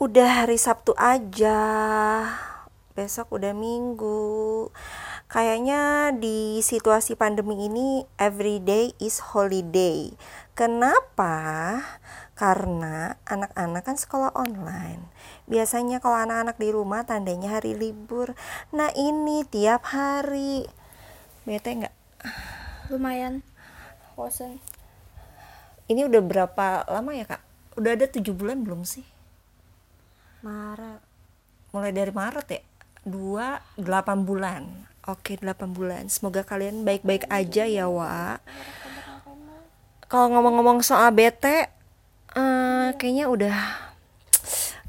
udah hari Sabtu aja. Besok udah minggu. Kayaknya di situasi pandemi ini every day is holiday. Kenapa? Karena anak-anak kan sekolah online. Biasanya kalau anak-anak di rumah tandanya hari libur. Nah ini tiap hari. Bete nggak? Lumayan. Bosen. Ini udah berapa lama ya kak? Udah ada tujuh bulan belum sih Maret. Mulai dari Maret ya? Dua delapan bulan. Oke delapan bulan. Semoga kalian baik-baik aja ya wa. Kalau ngomong-ngomong soal bete eh, kayaknya udah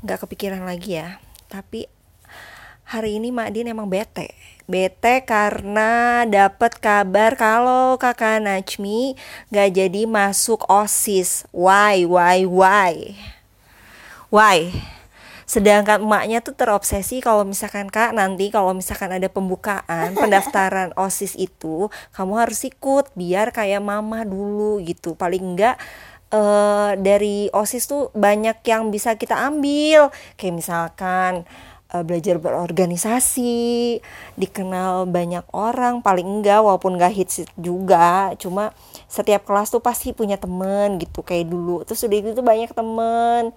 nggak kepikiran lagi ya. Tapi hari ini Mak Din emang bete. Bete karena dapat kabar kalau kakak Najmi nggak jadi masuk osis. Why why why? Why sedangkan emaknya tuh terobsesi kalau misalkan kak nanti kalau misalkan ada pembukaan pendaftaran osis itu kamu harus ikut biar kayak mama dulu gitu. Paling enggak uh, dari osis tuh banyak yang bisa kita ambil. Kayak misalkan uh, belajar berorganisasi dikenal banyak orang paling enggak walaupun enggak hits juga cuma setiap kelas tuh pasti punya temen gitu kayak dulu. Terus udah itu tuh banyak temen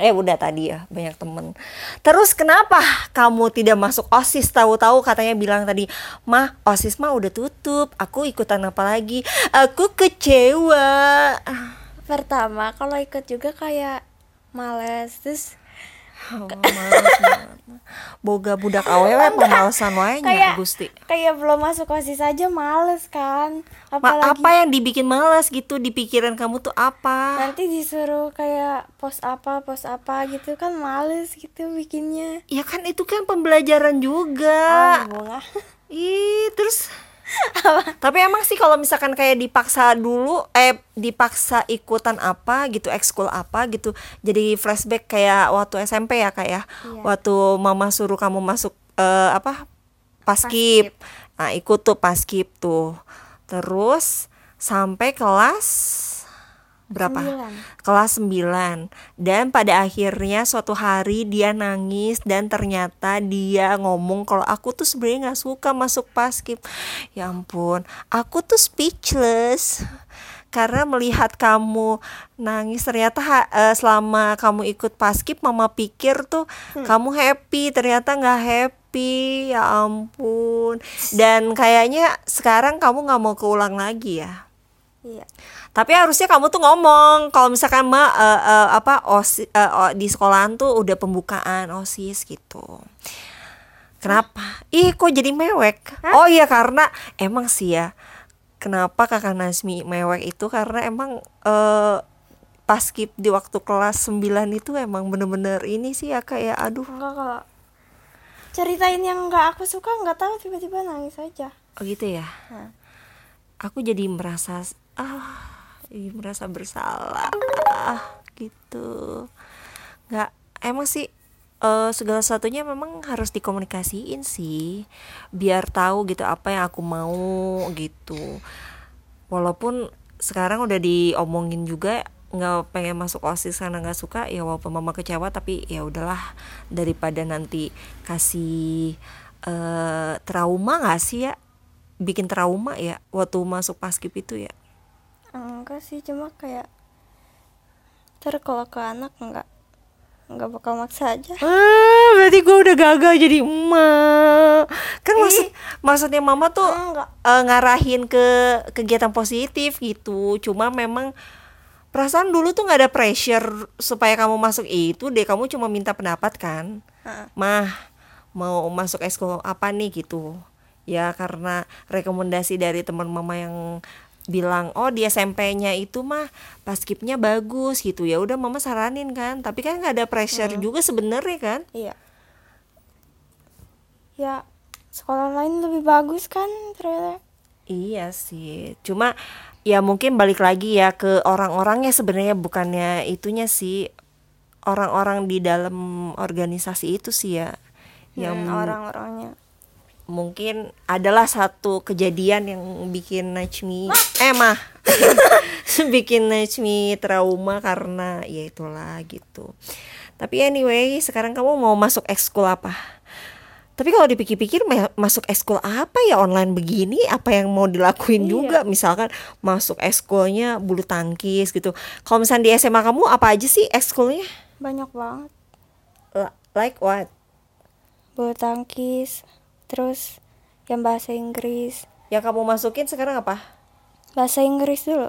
eh udah tadi ya banyak temen. Terus kenapa kamu tidak masuk osis? Tahu-tahu katanya bilang tadi mah osis mah udah tutup aku ikutan apa lagi? Aku kecewa. Pertama kalau ikut juga kayak males terus Oh. Boga budak awewe pemalesan wae nya kayak Gusti. kayak belum masuk osis aja males kan Ma- apalagi apa yang dibikin males gitu di pikiran kamu tuh apa? nanti disuruh kayak pos apa pos apa gitu kan males gitu bikinnya Ya kan itu kan pembelajaran juga. bunga Ih, terus tapi emang sih kalau misalkan kayak dipaksa dulu eh dipaksa ikutan apa gitu ekskul apa gitu jadi flashback kayak waktu SMP ya kayak Iya. waktu mama suruh kamu masuk eh, apa paskip. Nah ikut tuh paskip tuh. Terus sampai kelas berapa? Sembilan. kelas 9 dan pada akhirnya suatu hari dia nangis dan ternyata dia ngomong kalau aku tuh sebenarnya nggak suka masuk paskib ya ampun aku tuh speechless. Karena melihat kamu nangis ternyata eh, selama kamu ikut paskib mama pikir tuh kamu happy ternyata nggak happy. Ya ampun. Dan kayaknya sekarang kamu nggak mau keulang lagi ya iya. Tapi harusnya kamu tuh ngomong kalau misalkan ma eh, eh, apa osi, eh, o- di sekolahan tuh udah pembukaan osis gitu. Kenapa? Ih kok jadi mewek? Oh iya karena emang sih ya kenapa kakak Nasmi mewek itu? Karena emang eh pas skip di waktu kelas 9 itu emang bener-bener ini sih ya kayak aduh. Enggak kalau ceritain yang nggak aku suka nggak tahu tiba-tiba nangis aja. Oh gitu ya? Nah. aku jadi merasa ah ih, merasa bersalah gitu. Nggak emang sih eh, segala sesuatunya memang harus dikomunikasiin sih biar tahu gitu apa yang aku mau gitu. Walaupun sekarang udah diomongin juga nggak pengen masuk osis karena nggak suka ya walaupun mama kecewa tapi ya udahlah. Daripada nanti kasih eh, trauma nggak sih ya? Bikin trauma ya waktu masuk paskib itu ya enggak sih cuma kayak ter kalau ke anak enggak enggak bakal maksa aja Ah, berarti gue udah gagal jadi emak. Kan maksud maksudnya mama tuh enggak eh, ngarahin ke kegiatan positif gitu. Cuma memang perasaan dulu tuh nggak ada pressure supaya kamu masuk itu deh. Kamu cuma minta pendapat kan. Heeh. Mah mau masuk ekskul apa nih gitu. Ya karena rekomendasi dari teman mama yang bilang oh di SMP-nya itu mah paskipnya bagus gitu. Ya udah mama saranin kan. Tapi kan nggak ada pressure juga sebenarnya kan. Iya. Ya sekolah lain lebih bagus kan ternyata. Iya sih, cuma ya mungkin balik lagi ya ke orang-orangnya sebenarnya bukannya itunya sih. Orang-orang di dalam organisasi itu sih ya yang Hmm, orang-orangnya mungkin adalah satu kejadian yang bikin Najmi eh mah. Bikin Najmi trauma karena ya itulah gitu. Tapi anyway sekarang kamu mau masuk ekskul apa? Tapi kalau dipikir-pikir ma- masuk ekskul apa ya online begini? Apa yang mau dilakuin Iya. juga? Misalkan masuk ekskulnya bulu tangkis gitu. Kalau misalnya di SMA kamu apa aja sih ekskulnya? Banyak banget. Like what? Bulu tangkis terus yang bahasa Inggris. Yang kamu masukin sekarang apa? Bahasa Inggris dulu.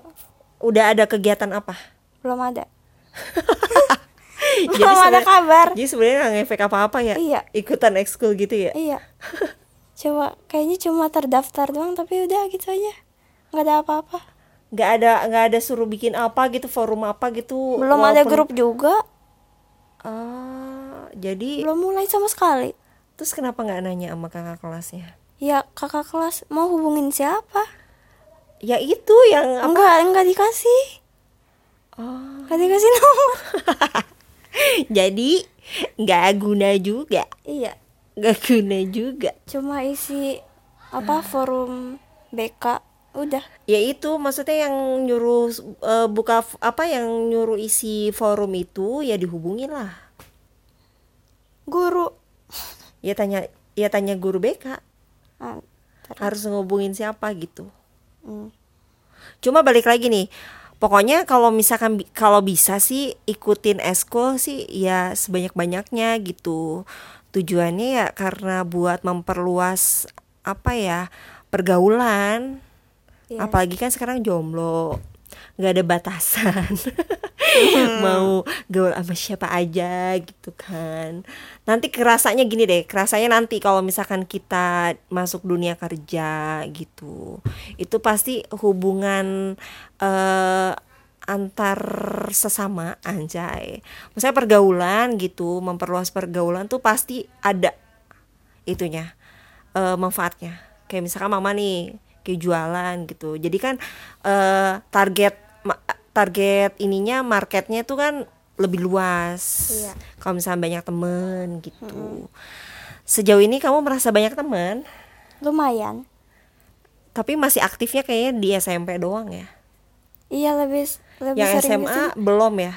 Udah ada kegiatan apa? Belum ada. Jadi belum ada kabar. Jadi sebenarnya nggak ngefek apa-apa ya? Iya. ikutan ekskul gitu ya? Iya. Coba kayaknya cuma terdaftar doang tapi udah gitu aja. Nggak ada apa-apa. Nggak ada nggak ada suruh bikin apa gitu forum apa gitu belum ada walaupun- grup juga. Ah jadi belum mulai sama sekali terus kenapa nggak nanya sama kakak kelasnya? Ya kakak kelas mau hubungin siapa? Ya itu yang apa? Enggak enggak dikasih. Oh. Enggak dikasih nomor. Jadi nggak guna juga. Iya. Nggak guna juga. Cuma isi apa forum BK udah. Ya itu maksudnya yang nyuruh eh, buka apa yang nyuruh isi forum itu ya dihubungin lah. Guru ya tanya ya tanya guru BK Ah, ntar. harus ngehubungin siapa gitu Hmm. Cuma balik lagi nih, pokoknya kalau misalkan kalau bisa sih ikutin eskul sih ya sebanyak-banyaknya gitu. Tujuannya ya karena buat memperluas apa ya pergaulan. Iya. Apalagi kan sekarang jomblo, nggak ada batasan. Mau gaul sama siapa aja gitu kan. Nanti kerasanya gini deh, kerasanya nanti kalau misalkan kita masuk dunia kerja gitu. Itu pasti hubungan eh antar sesama anjay. Maksudnya pergaulan gitu, memperluas pergaulan tuh pasti ada itunya eh, manfaatnya kayak misalkan mama nih kayak jualan gitu. Jadi kan eh, target target ininya marketnya tuh kan lebih luas. Iya. kalau misalnya banyak temen gitu. Sejauh ini kamu merasa banyak temen? Lumayan. Tapi masih aktifnya kayaknya di SMP doang ya? Iya lebih lebih yang sering SMA belum ya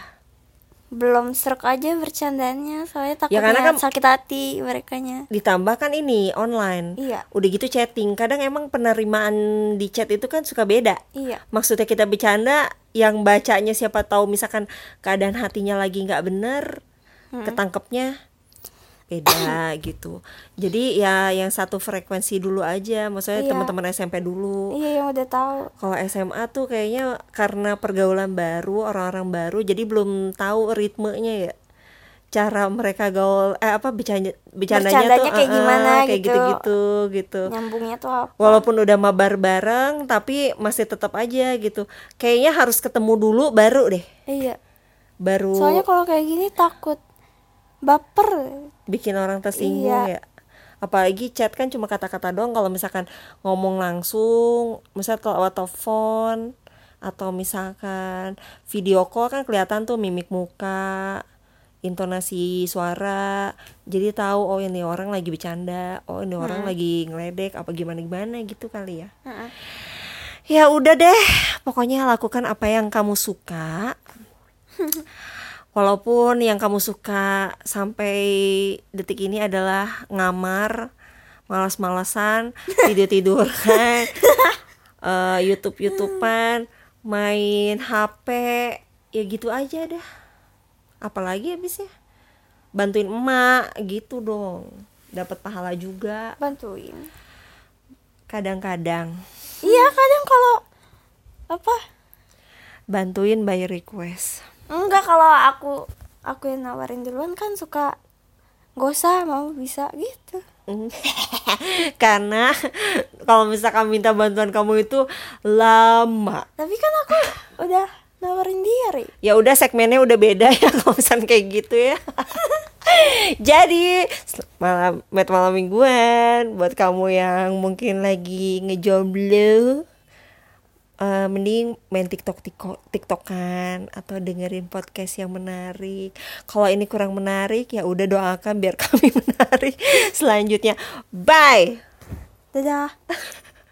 belum serak aja bercandanya soalnya takutnya Ya, karena kan- sakit hati merekanya. Ditambah kan ini online. Iya. udah gitu chatting kadang emang penerimaan di chat itu kan suka beda. Iya. Maksudnya kita bercanda yang bacanya siapa tahu misalkan keadaan hatinya lagi nggak bener ketangkepnya beda gitu. Jadi ya yang satu frekuensi dulu aja maksudnya Iya. teman-teman SMP dulu. Iya yang udah tahu. Kalau SMA tuh kayaknya karena pergaulan baru orang-orang baru jadi belum tahu ritmenya ya. Cara mereka gaul eh apa bercanda bercandanya tuh Bercandanya kayak eh, eh, gimana kayak gitu. gitu-gitu gitu. Nyambungnya tuh apa? Walaupun udah mabar bareng tapi masih tetap aja gitu. Kayaknya harus ketemu dulu baru deh. Iya. Baru soalnya kalau kayak gini takut baper. Bikin orang tersinggung Iya. ya. Apalagi chat kan cuma kata-kata doang. Kalau misalkan ngomong langsung misal kalau lewat telepon atau misalkan video call kan kelihatan tuh mimik muka intonasi suara. Jadi tahu oh ini orang lagi bercanda oh ini orang lagi ngeledek apa gimana gimana gitu kali ya. Heeh. Ya udah deh, pokoknya lakukan apa yang kamu suka. Walaupun yang kamu suka sampai detik ini adalah ngamar, malas-malasan, tidur-tiduran, eh, YouTube-YouTubean, main HP, ya gitu aja dah. Apalagi habisnya bantuin emak gitu dong. Dapat pahala juga bantuin kadang-kadang. iya kadang kalau apa Bantuin by request. Enggak kalau aku aku yang nawarin duluan kan suka gak usah mau bisa gitu Karena kalau misalkan minta bantuan kamu itu lama. tapi kan aku udah nawarin diri Ya udah segmennya udah beda ya kalau misalkan kayak gitu ya. Jadi malam met malam mingguan buat kamu yang mungkin lagi ngejomblo eh, mending main TikTok TikTok TikTokan atau dengerin podcast yang menarik. Kalau ini kurang menarik ya udah doakan biar kami menarik selanjutnya. Bye. dadah